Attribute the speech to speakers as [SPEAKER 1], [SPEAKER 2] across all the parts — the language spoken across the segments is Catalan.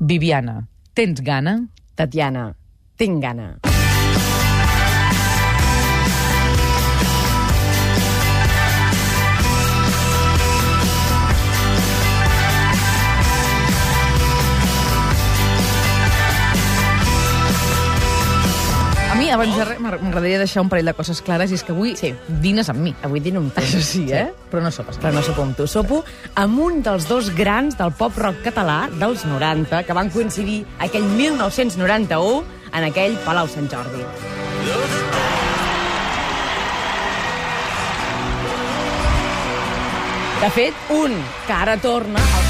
[SPEAKER 1] Viviana, tens gana?
[SPEAKER 2] Tatiana, tinc gana.
[SPEAKER 1] Mi, abans de res, m'agradaria deixar un parell de coses clares, i és que avui
[SPEAKER 2] Sí.
[SPEAKER 1] dines amb mi.
[SPEAKER 2] Avui dino amb tu.
[SPEAKER 1] Això sí, eh? Però no sopes.
[SPEAKER 2] Però no sopo amb tu. Sopo amb un dels dos grans del pop-rock català dels 90, que van coincidir aquell 1991 en aquell Palau Sant Jordi. De fet, un que ara torna... El...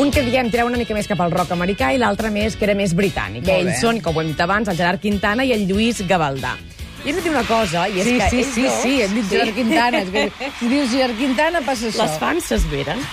[SPEAKER 2] Un que, diguem, tirava una mica més cap al rock americà i l'altre més, que era més britànic.
[SPEAKER 1] Molt
[SPEAKER 2] Ells
[SPEAKER 1] bé.
[SPEAKER 2] són, com ho hem dit abans, el Gerard Quintana i el Lluís Gavaldà. I hem de dir una cosa, i és
[SPEAKER 1] Sí,
[SPEAKER 2] que
[SPEAKER 1] sí,
[SPEAKER 2] ells
[SPEAKER 1] sí,
[SPEAKER 2] dos...
[SPEAKER 1] sí, hem dit Gerard Quintana. És que, si dius Gerard Quintana, passa això.
[SPEAKER 2] Les fans s'esveren.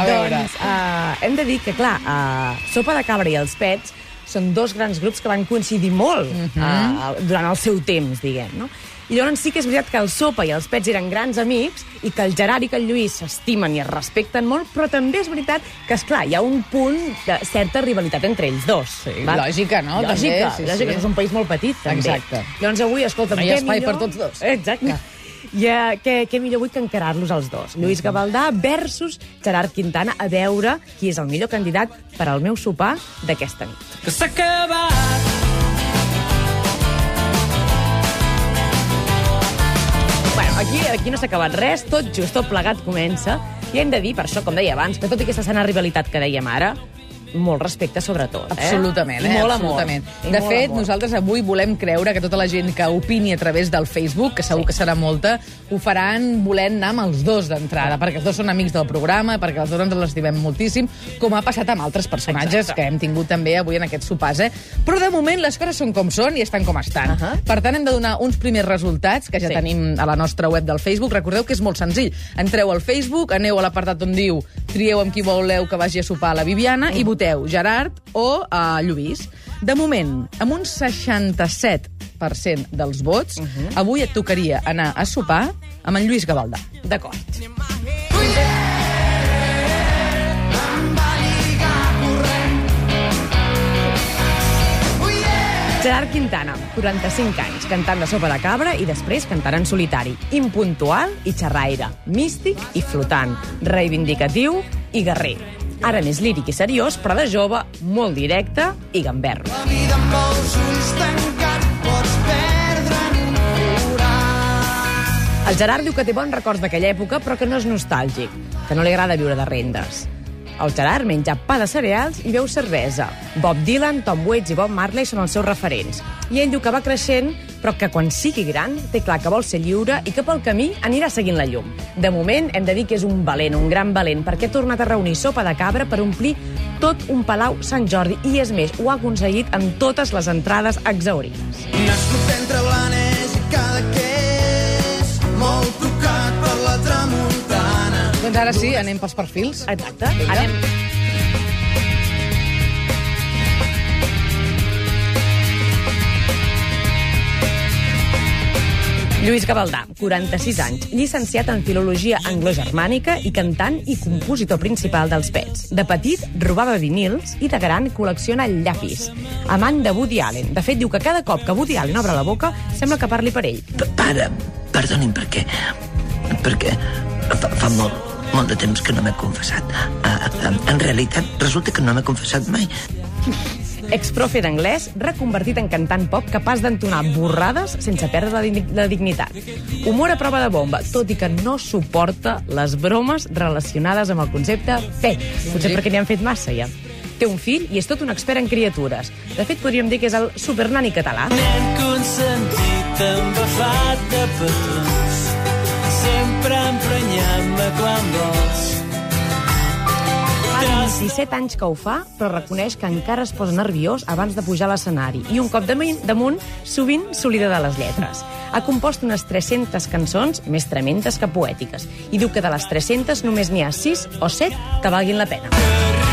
[SPEAKER 1] A veure.
[SPEAKER 2] Doncs, uh, hem de dir que, clar, uh, Sopa de Cabra i els Pets són dos grans grups que van coincidir molt
[SPEAKER 1] Mhm.
[SPEAKER 2] uh, durant el seu temps, diguem, no? I llavors sí que és veritat que el Sopa i els Pets eren grans amics i que el Gerard i que el Lluís s'estimen i es respecten molt, però també és veritat que, és clar hi ha un punt de certa rivalitat entre ells dos.
[SPEAKER 1] Sí, lògica, no?
[SPEAKER 2] Lògica,
[SPEAKER 1] També, sí,
[SPEAKER 2] lògica,
[SPEAKER 1] sí.
[SPEAKER 2] és un país molt petit, també.
[SPEAKER 1] Exacte.
[SPEAKER 2] Llavors avui, escolta'm,
[SPEAKER 1] No hi ha espai
[SPEAKER 2] millor...
[SPEAKER 1] per tots dos.
[SPEAKER 2] Exacte. I uh, què, què millor avui que encarar-los els dos? Lluís Gavaldà versus Gerard Quintana a veure qui és el millor candidat per al meu sopar d'aquesta nit.
[SPEAKER 3] que s'ha acabat.
[SPEAKER 2] Aquí, no s'ha acabat res, tot just, tot plegat comença, i hem de dir, per això, com deia abans, que tot i aquesta sana rivalitat que dèiem ara, molt respecte sobretot. Eh?
[SPEAKER 1] Absolutament,
[SPEAKER 2] I
[SPEAKER 1] eh?
[SPEAKER 2] molt
[SPEAKER 1] Absolutament.
[SPEAKER 2] amor. I
[SPEAKER 1] De
[SPEAKER 2] molt
[SPEAKER 1] fet,
[SPEAKER 2] amor.
[SPEAKER 1] nosaltres avui volem creure que tota la gent que opini a través del Facebook, que segur que serà molta, ho faran volent anar amb els dos d'entrada, perquè els dos són amics del programa, perquè els dos ens l'estimem moltíssim, com ha passat amb altres personatges
[SPEAKER 2] Exacte.
[SPEAKER 1] que hem tingut també avui en aquests sopars, eh? Però de moment les coses són com són i estan com estan.
[SPEAKER 2] Ahà.
[SPEAKER 1] Per tant, hem de donar uns primers resultats, que ja
[SPEAKER 2] Sí.
[SPEAKER 1] tenim a la nostra web del Facebook. Recordeu que és molt senzill. Entreu al Facebook, aneu a l'apartat on diu trieu amb qui voleu que vagi a sopar a la Viviana i voteu Gerard o a Lluís. De moment, amb un 67% dels vots, avui et tocaria anar a sopar amb en Lluís Gavaldà.
[SPEAKER 2] D'acord. Gerard Quintana, 45 anys, cantant de sopa de cabra i després cantant en solitari. Impuntual i xerraire, místic i flotant, reivindicatiu i guerrer. Ara més líric i seriós, però de jove, molt directe i gamberro.
[SPEAKER 4] La vida amb els ulls tancats pots perdre en un.
[SPEAKER 2] El Gerard diu que té bons records d'aquella època, però que no és nostàlgic, que no li agrada viure de rendes. El Gerard menja pa de cereals i beu cervesa. Bob Dylan, Tom Waits i Bob Marley són els seus referents. I ell diu que va creixent, però que quan sigui gran té clar que vol ser lliure i que pel camí anirà seguint la llum. De moment, hem de dir que és un valent, un gran valent, perquè ha tornat a reunir sopa de cabra per omplir tot un Palau Sant Jordi. I és més, ho ha aconseguit amb totes les entrades exaurides.
[SPEAKER 4] Nascut entre Blanes i Cadaqués,
[SPEAKER 1] Doncs ara sí, anem pels perfils.
[SPEAKER 2] Exacte. Anem... Lluís Gavaldà, 46 anys, llicenciat en Filologia Anglogermànica i cantant i compositor principal dels Pets. De petit, robava vinils i de gran col·lecciona llapis. Amant de Woody Allen. De fet, diu que cada cop que Woody Allen obre la boca sembla que parli per ell.
[SPEAKER 5] Pa- Pare, perdonin, perquè... Perquè fa, fa molt, molt de temps que no m'he confessat. Uh, en realitat, resulta que no m'he confessat mai.
[SPEAKER 2] Exprofe d'anglès, reconvertit en cantant pop capaç d'entonar borrades sense perdre la, digni- la dignitat. Humor a prova de bomba, tot i que no suporta les bromes relacionades amb el concepte pet. Potser perquè n'hi han fet massa, ja. Té un fill i és tot un expert en criatures. De fet, podríem dir que és el supernani català.
[SPEAKER 3] Nen consentit, embafat de petons, sempre emprenyant-me quan vols.
[SPEAKER 2] 27 anys que ho fa, però reconeix que encara es posa nerviós abans de pujar a l'escenari. I un cop damunt, sovint s'oblida de les lletres. Ha compost unes 300 cançons, més tremendes que poètiques. I diu que de les 300 només n'hi ha 6 o 7 que valguin la pena. Que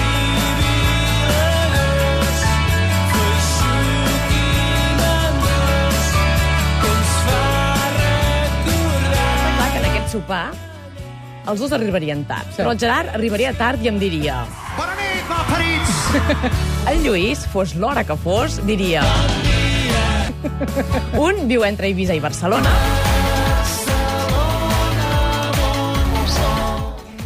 [SPEAKER 2] sopar els dos arribarien tard. Sí. Però el Gerard arribaria tard i em diria...
[SPEAKER 4] Bona nit, malparits!
[SPEAKER 2] El Lluís, fos l'hora que fos, diria... Un viu entre Eivissa i Barcelona.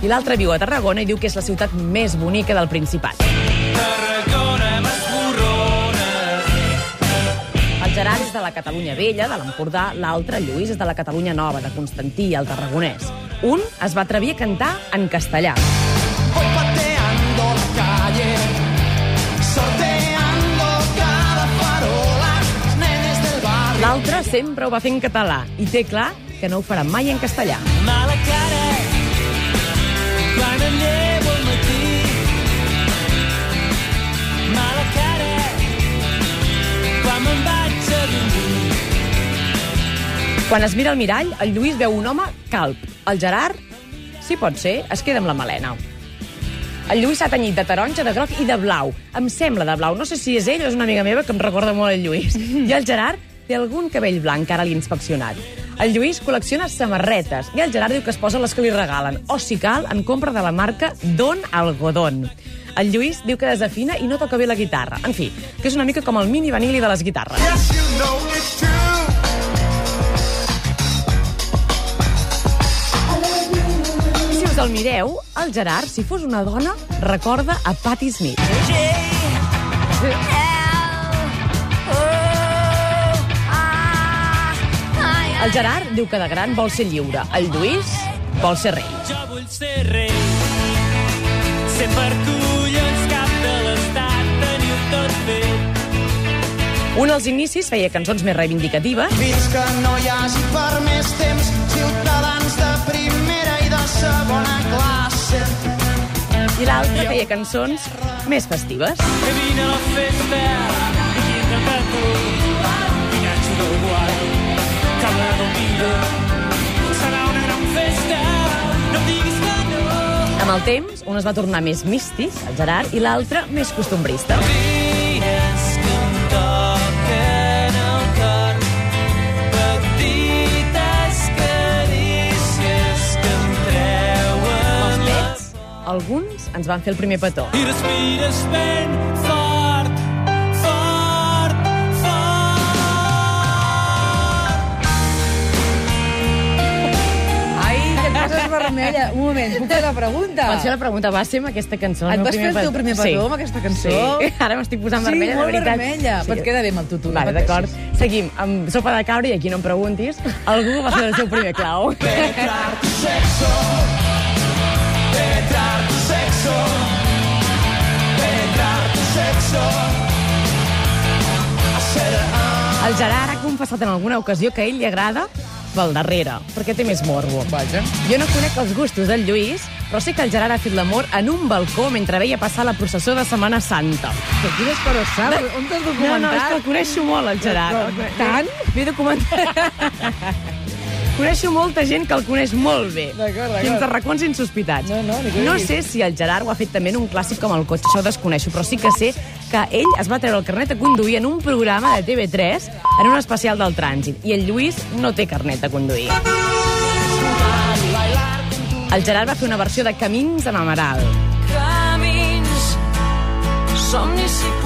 [SPEAKER 2] I l'altre viu a Tarragona i diu que és la ciutat més bonica del Principat. És de la Catalunya Vella, de l'Empordà, l'altre, Lluís, és de la Catalunya Nova, de Constantí, el tarragonès. Un es va atrevir a cantar en castellà.
[SPEAKER 4] Voy pateando la calle, sorteando cada farola, los nenes del barrio.
[SPEAKER 2] L'altre sempre ho va fer en català i té clar que no ho farà mai en castellà.
[SPEAKER 3] Mala Quan
[SPEAKER 2] es mira al mirall, el Lluís veu un home calp. El Gerard, si pot ser, es queda amb la melena. El Lluís s'ha tenyit de taronja, de groc i de blau. Em sembla de blau. No sé si és ell o és una amiga meva que em recorda molt el Lluís. I el Gerard té algun cabell blanc, que ara l'he inspeccionat. El Lluís col·lecciona samarretes i el Gerard diu que es posa les que li regalen. O, si cal, en compra de la marca Don Algodón. El Lluís diu que desafina i no toca bé la guitarra. En fi, que és una mica com el mini vanili de les guitarres.
[SPEAKER 4] Yes, you know it's true.
[SPEAKER 2] Us el mireu, el Gerard, si fos una dona, recorda a Patti Smith. El Gerard diu que de gran vol ser lliure. El Lluís vol ser rei.
[SPEAKER 3] Jo vull ser rei. Ser per collons cap de l'estat, teniu tot fet.
[SPEAKER 2] Un als inicis feia cançons més reivindicatives
[SPEAKER 4] Fins que no hi hagi per més temps ciutadans de primera i segona classe.
[SPEAKER 2] i l'altre feia cançons més festives.
[SPEAKER 3] Que vine a la festa, aquí de tu. Vinatxo del guai, cada domingo. Serà una gran festa, no diguis que no.
[SPEAKER 2] Amb el temps, un es va tornar més místic, el Gerard, i l'altre més costumbrista.
[SPEAKER 3] Dies
[SPEAKER 2] Alguns ens van fer el primer petó.
[SPEAKER 3] I respires ben fort, fort, fort.
[SPEAKER 1] Ai, que et poses vermella. Un moment, puc fer la pregunta?
[SPEAKER 2] Pots fer la pregunta, va ser amb aquesta cançó.
[SPEAKER 1] Et vas fer el teu primer petó amb aquesta cançó?
[SPEAKER 2] Sí, ara m'estic posant
[SPEAKER 1] Sí,
[SPEAKER 2] vermella,
[SPEAKER 1] molt
[SPEAKER 2] de veritat.
[SPEAKER 1] vermella, però et queda bé amb el tutu,
[SPEAKER 2] Vale, d'acord. Seguim, amb sopa de cabra, i aquí no em preguntis, algú va fer el seu primer clau.
[SPEAKER 4] Penetrar tu sexo, sexo, penetrar tu sexo. Hacer
[SPEAKER 2] El Gerard ha confessat en alguna ocasió que a ell li agrada pel darrere, perquè té més morbo.
[SPEAKER 1] Vaja.
[SPEAKER 2] Jo no conec els gustos del Lluís, però sé que el Gerard ha fet l'amor en un balcó mentre veia passar la processó de Setmana Santa.
[SPEAKER 1] Però quines coses saps? On t'has
[SPEAKER 2] No,
[SPEAKER 1] documentat?
[SPEAKER 2] no, és que el coneixo molt, el Gerard.
[SPEAKER 1] Però, tant?
[SPEAKER 2] M'he documentat. Coneixo molta gent que el coneix molt bé.
[SPEAKER 1] D'acord, d'acord.
[SPEAKER 2] Fins a racons insospitats.
[SPEAKER 1] No, no,
[SPEAKER 2] no sé si el Gerard ho ha fet també en un clàssic com el cotxe, això ho desconeixo, però sí que sé que ell es va treure el carnet de conduir en un programa de TV3 en un especial del trànsit. I el Lluís no té carnet de conduir. El Gerard va fer una versió de Camins amb Amaral.
[SPEAKER 3] Camins, somnis i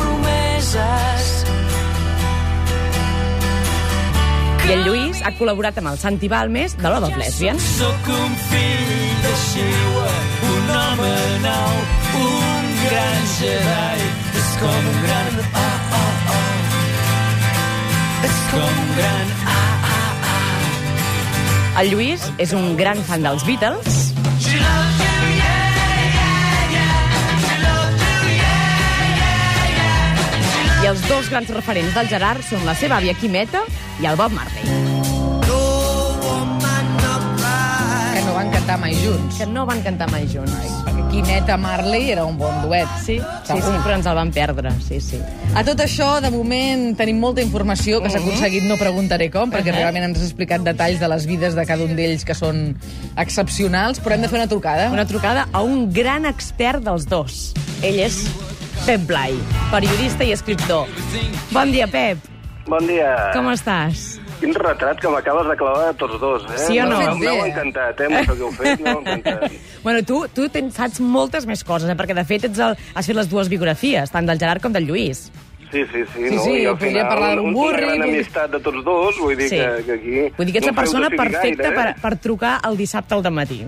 [SPEAKER 2] I el Lluís ha col·laborat amb el Santi Balmes de Love of Lesbians.
[SPEAKER 3] Sóc un fill de Xiua, un home nou, un gran Jedi. És com un gran... Ah, ah, ah. És com un gran... Ah, ah, ah.
[SPEAKER 2] El Lluís és un gran fan dels Beatles
[SPEAKER 3] She
[SPEAKER 2] els dos grans referents del Gerard són la seva àvia Quimeta i el Bob Marley.
[SPEAKER 1] Que no van cantar mai junts.
[SPEAKER 2] Que no van cantar mai junts.
[SPEAKER 1] Perquè Quineta Marley era un bon duet.
[SPEAKER 2] Sí, sí, sí, però ens el van perdre, sí, sí.
[SPEAKER 1] A tot això, de moment, tenim molta informació que s'ha aconseguit, no preguntaré com, perquè
[SPEAKER 2] Uh-huh.
[SPEAKER 1] realment ens has explicat detalls de les vides de cada un d'ells que són excepcionals, però hem de fer una trucada.
[SPEAKER 2] Una trucada a un gran expert dels dos. Ell és Pep Blai, periodista i escriptor. Bon dia, Pep.
[SPEAKER 6] Bon dia.
[SPEAKER 2] Com estàs?
[SPEAKER 6] Quin retrat que m'acabes de clavar a tots dos, eh?
[SPEAKER 2] Sí o no?
[SPEAKER 6] M'heu- M'heu encantat, eh? amb això que heu fet, m'heu encantat.
[SPEAKER 2] Bueno, tu, tu saps moltes més coses, eh? perquè de fet ets el, has fet les dues biografies, tant del Gerard com del Lluís.
[SPEAKER 6] Sí, sí, sí.
[SPEAKER 1] Sí,
[SPEAKER 6] no?
[SPEAKER 1] sí,
[SPEAKER 6] I al
[SPEAKER 1] podria
[SPEAKER 6] final,
[SPEAKER 1] parlar d'un
[SPEAKER 6] un-
[SPEAKER 1] burri,
[SPEAKER 6] Una gran
[SPEAKER 1] podria-
[SPEAKER 6] amistat de tots dos, vull dir
[SPEAKER 2] Sí.
[SPEAKER 6] que, que aquí...
[SPEAKER 2] Vull dir que ets
[SPEAKER 6] no
[SPEAKER 2] la persona perfecta
[SPEAKER 6] gaire,
[SPEAKER 2] per, per trucar el dissabte al matí.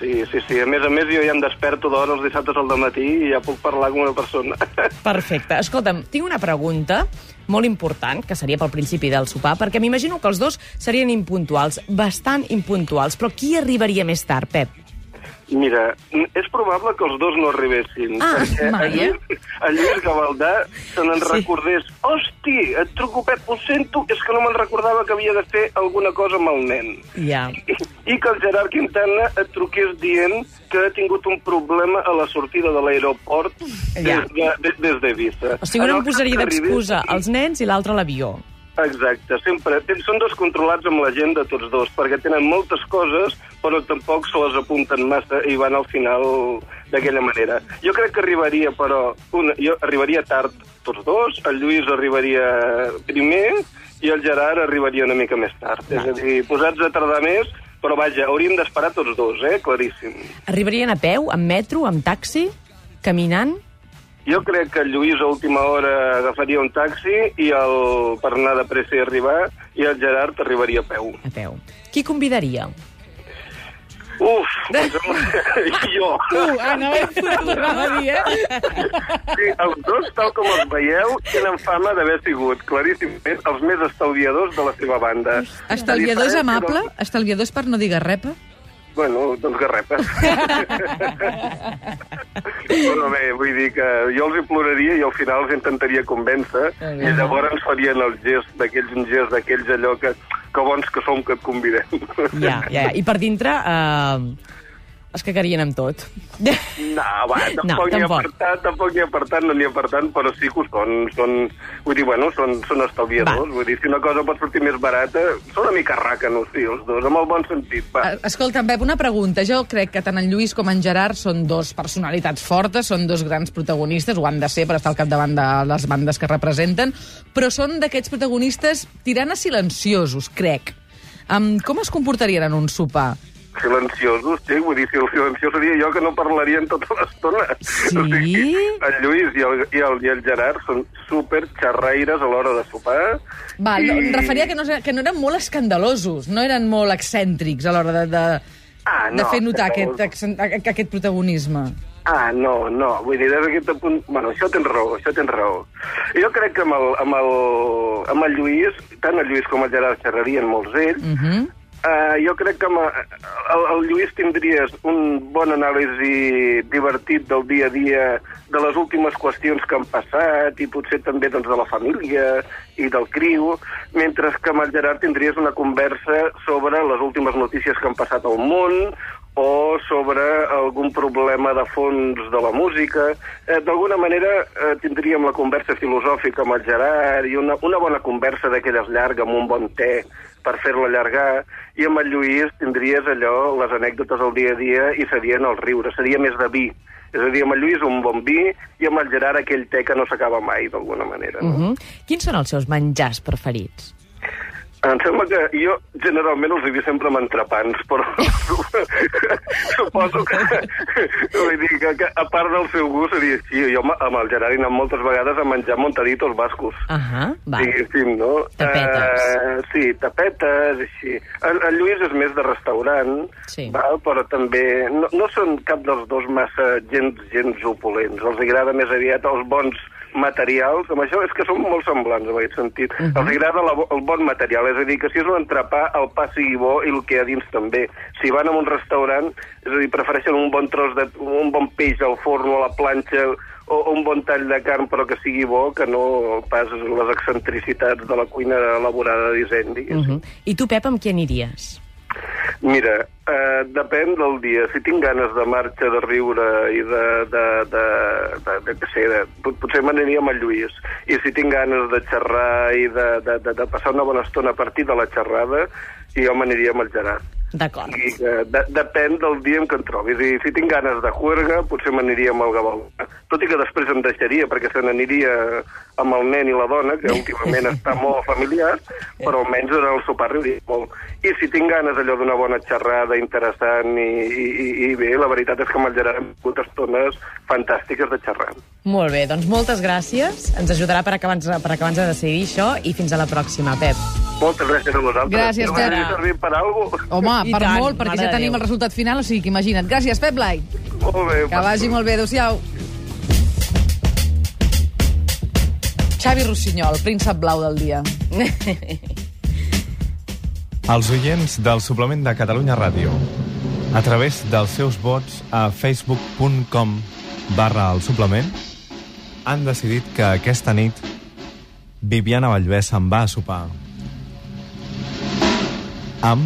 [SPEAKER 6] Sí, sí, sí. A més a més, jo ja em desperto d'hora els dissabtes al matí i ja puc parlar com una persona.
[SPEAKER 2] Perfecte. Escolta'm, tinc una pregunta molt important, que seria pel principi del sopar, perquè m'imagino que els dos serien impuntuals, bastant impuntuals, però qui arribaria més tard, Pep?
[SPEAKER 6] Mira, és probable que els dos no arribessin.
[SPEAKER 2] Ah,
[SPEAKER 6] perquè
[SPEAKER 1] mai,
[SPEAKER 6] el, Lluís, Gavaldà se n'en
[SPEAKER 2] Sí.
[SPEAKER 6] recordés. Hosti, et truco, Pep, ho sento, és que no me'n recordava que havia de fer alguna cosa amb el nen.
[SPEAKER 2] Ja.
[SPEAKER 6] I que el Gerard Quintana et truqués dient que ha tingut un problema a la sortida de l'aeroport
[SPEAKER 2] Ja.
[SPEAKER 6] des, de, des, des d'Eivissa.
[SPEAKER 2] O sigui, un em posaria d'excusa els nens i l'altre l'avió.
[SPEAKER 6] Exacte, sempre. Són descontrolats amb la gent de tots dos, perquè tenen moltes coses, però tampoc se les apunten massa i van al final d'aquella manera. Jo crec que arribaria, però, una, jo arribaria tard tots dos, el Lluís arribaria primer i el Gerard arribaria una mica més tard. És a dir, posats a tardar més, però vaja, hauríem d'esperar tots dos, eh? Claríssim.
[SPEAKER 2] Arribarien a peu, amb metro, amb taxi, caminant?
[SPEAKER 6] Jo crec que el Lluís a última hora agafaria un taxi i el, per anar de pressa i arribar, i el Gerard arribaria a peu.
[SPEAKER 2] A peu. Qui convidaria?
[SPEAKER 6] Uf, em sembla... jo.
[SPEAKER 1] Tu, Anna, t'anava a dir, eh?
[SPEAKER 6] Sí, els dos, tal com els veieu, tenen fama d'haver sigut claríssimament els més estalviadors de la seva banda.
[SPEAKER 1] Estalviadors amable? Estalviadors per no dir garrepa?
[SPEAKER 6] Bueno, doncs garrepes. Però bé, vull dir que jo els hi ploraria i al final els intentaria convèncer i llavors farien el gest d'aquells, un gest d'aquells allò que, que bons que som que et convidem.
[SPEAKER 2] Ja, ja, ja. I per dintre eh, es cagarien amb tot.
[SPEAKER 6] No, va, tampoc
[SPEAKER 2] No,
[SPEAKER 6] ha
[SPEAKER 2] tampoc.
[SPEAKER 6] per tant, tampoc n'hi ha per tant, no n'hi ha per tant, però sí que són, són vull dir, bueno, són, són estalviadors,
[SPEAKER 2] Va.
[SPEAKER 6] vull dir, si una cosa pot sortir més barata, són una mica ràcanos, sí, els dos, amb el bon sentit, va.
[SPEAKER 1] Eh, Escolta, Pep, una pregunta. Jo crec que tant en Lluís com en Gerard són dos personalitats fortes, són dos grans protagonistes, ho han de ser per estar al capdavant de les bandes que representen, però són d'aquests protagonistes tirant a silenciosos, crec. Um, com es comportarien en un sopar?
[SPEAKER 6] Silenciosos, sí, vull dir, si el silenciós seria jo que no parlarien tota l'estona.
[SPEAKER 2] Sí?
[SPEAKER 6] O sigui, el Lluís i el, i el, i el Gerard són super xerraires a l'hora de sopar.
[SPEAKER 1] Va,
[SPEAKER 6] i-
[SPEAKER 1] em referia que no, que no eren molt escandalosos, no eren molt excèntrics a l'hora de, de,
[SPEAKER 6] Ah,
[SPEAKER 1] de
[SPEAKER 6] no,
[SPEAKER 1] fer notar
[SPEAKER 6] no.
[SPEAKER 1] aquest, aquest protagonisme.
[SPEAKER 6] Ah, no, no. Vull dir, des d'aquest punt... Bueno, això tens raó, això tens raó. Jo crec que amb el, amb el, amb el Lluís, tant el Lluís com el Gerard xerrarien molts ells,
[SPEAKER 1] Uh -huh.
[SPEAKER 6] Uh, jo crec que el, el Lluís tindries un bon anàlisi divertit del dia a dia de les últimes qüestions que han passat i potser també doncs, de la família i del criu, mentre que amb el Gerard tindries una conversa sobre les últimes notícies que han passat al món o sobre algun problema de fons de la música. Eh, D'alguna manera eh, tindríem la conversa filosòfica amb el Gerard i una, una bona conversa d'aquelles llarga amb un bon te per fer-la allargar, i amb el Lluís tindries allò, les anècdotes del dia a dia, i serien els riures, seria més de vi. És a dir, amb el Lluís un bon vi, i amb el Gerard aquell te que no s'acaba mai, d'alguna manera.
[SPEAKER 2] Uh
[SPEAKER 6] No?
[SPEAKER 2] -huh. Quins són els seus menjars preferits?
[SPEAKER 6] Em sembla que jo generalment els he vist sempre amb entrepans, però suposo que, vull dir que, que a part del seu gust seria així. Jo amb- el Gerard he anat moltes vegades a menjar montaditos bascos.
[SPEAKER 2] Ahà, va.
[SPEAKER 6] diguéssim, no?
[SPEAKER 2] Tapetes.
[SPEAKER 6] Eh, sí, tapetes, així. El, el Lluís és més de restaurant,
[SPEAKER 2] Sí.
[SPEAKER 6] val? però també no, no són cap dels dos massa gens, gens opulents. Els agrada més aviat els bons materials, amb això és que són molt semblants en aquest sentit. Uh -huh. Els agrada la, el bon material, és a dir, que si és un entrepà, el pa sigui bo i el que hi ha dins també. Si van a un restaurant, és a dir, prefereixen un bon tros de... un bon peix al forn o a la planxa o, o un bon tall de carn però que sigui bo, que no pas les excentricitats de la cuina elaborada disseny,
[SPEAKER 2] Uh
[SPEAKER 6] diguéssim.
[SPEAKER 2] -huh. I tu, Pep, amb qui aniries?
[SPEAKER 6] Mira, Uh, depèn del dia. Si tinc ganes de marxa, de riure i de... de, de, de, de, de, sé, de pot- potser m'aniria amb el Lluís. I si tinc ganes de xerrar i de, de, de, de passar una bona estona a partir de la xerrada, jo m'aniria amb el Gerard.
[SPEAKER 2] D'acord.
[SPEAKER 6] I, uh, de, depèn del dia en què em trobi. Si, si tinc ganes de juerga, potser m'aniria amb el Gabal. Tot i que després em deixaria, perquè se n'aniria amb el nen i la dona, que últimament està molt familiar, però almenys en el sopar riuria molt. I si tinc ganes allò d'una bona xerrada interessant i, i, i, i bé, la veritat és que amb el Gerard hem tingut estones fantàstiques de xerrar.
[SPEAKER 2] Molt bé, doncs moltes gràcies. Ens ajudarà per acabar-nos per acabar de decidir això i fins a la pròxima, Pep.
[SPEAKER 6] Moltes gràcies a vosaltres.
[SPEAKER 1] Gràcies,
[SPEAKER 6] no m'hauria
[SPEAKER 1] Pere.
[SPEAKER 6] servit per alguna cosa.
[SPEAKER 1] Home,
[SPEAKER 2] I
[SPEAKER 1] per
[SPEAKER 2] tant,
[SPEAKER 1] molt, perquè ja tenim
[SPEAKER 2] Déu.
[SPEAKER 1] el resultat final, o sigui que imagina't. Gràcies, Pep Blai.
[SPEAKER 6] Molt bé.
[SPEAKER 1] Que vagi molt bé, adéu-siau. Xavi Rossinyol, príncep blau del dia.
[SPEAKER 7] Els oients del suplement de Catalunya Ràdio, a través dels seus vots a facebook.com barra el suplement, han decidit que aquesta nit Viviana Vallvé se'n va a sopar amb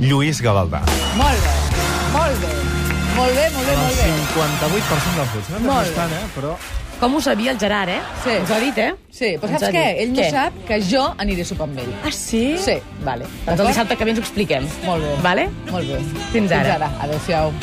[SPEAKER 7] Lluís Gavaldà.
[SPEAKER 1] Molt bé, molt bé. Molt bé, molt bé,
[SPEAKER 7] El
[SPEAKER 1] molt bé.
[SPEAKER 7] 58% dels vots. No
[SPEAKER 1] Molt
[SPEAKER 7] és tant, eh? Però...
[SPEAKER 2] Com ho sabia el Gerard, eh?
[SPEAKER 1] Sí.
[SPEAKER 2] Ens ho ha dit, eh?
[SPEAKER 1] Sí, però saps què? Ell no
[SPEAKER 2] Què?
[SPEAKER 1] sap que jo aniré a sopar amb ell.
[SPEAKER 2] Ah, sí?
[SPEAKER 1] Sí.
[SPEAKER 2] Vale. Doncs el dissabte que ve ens ho expliquem.
[SPEAKER 1] Molt bé.
[SPEAKER 2] Vale?
[SPEAKER 1] Molt bé.
[SPEAKER 2] Fins ara.
[SPEAKER 1] Fins ara. Adéu-siau.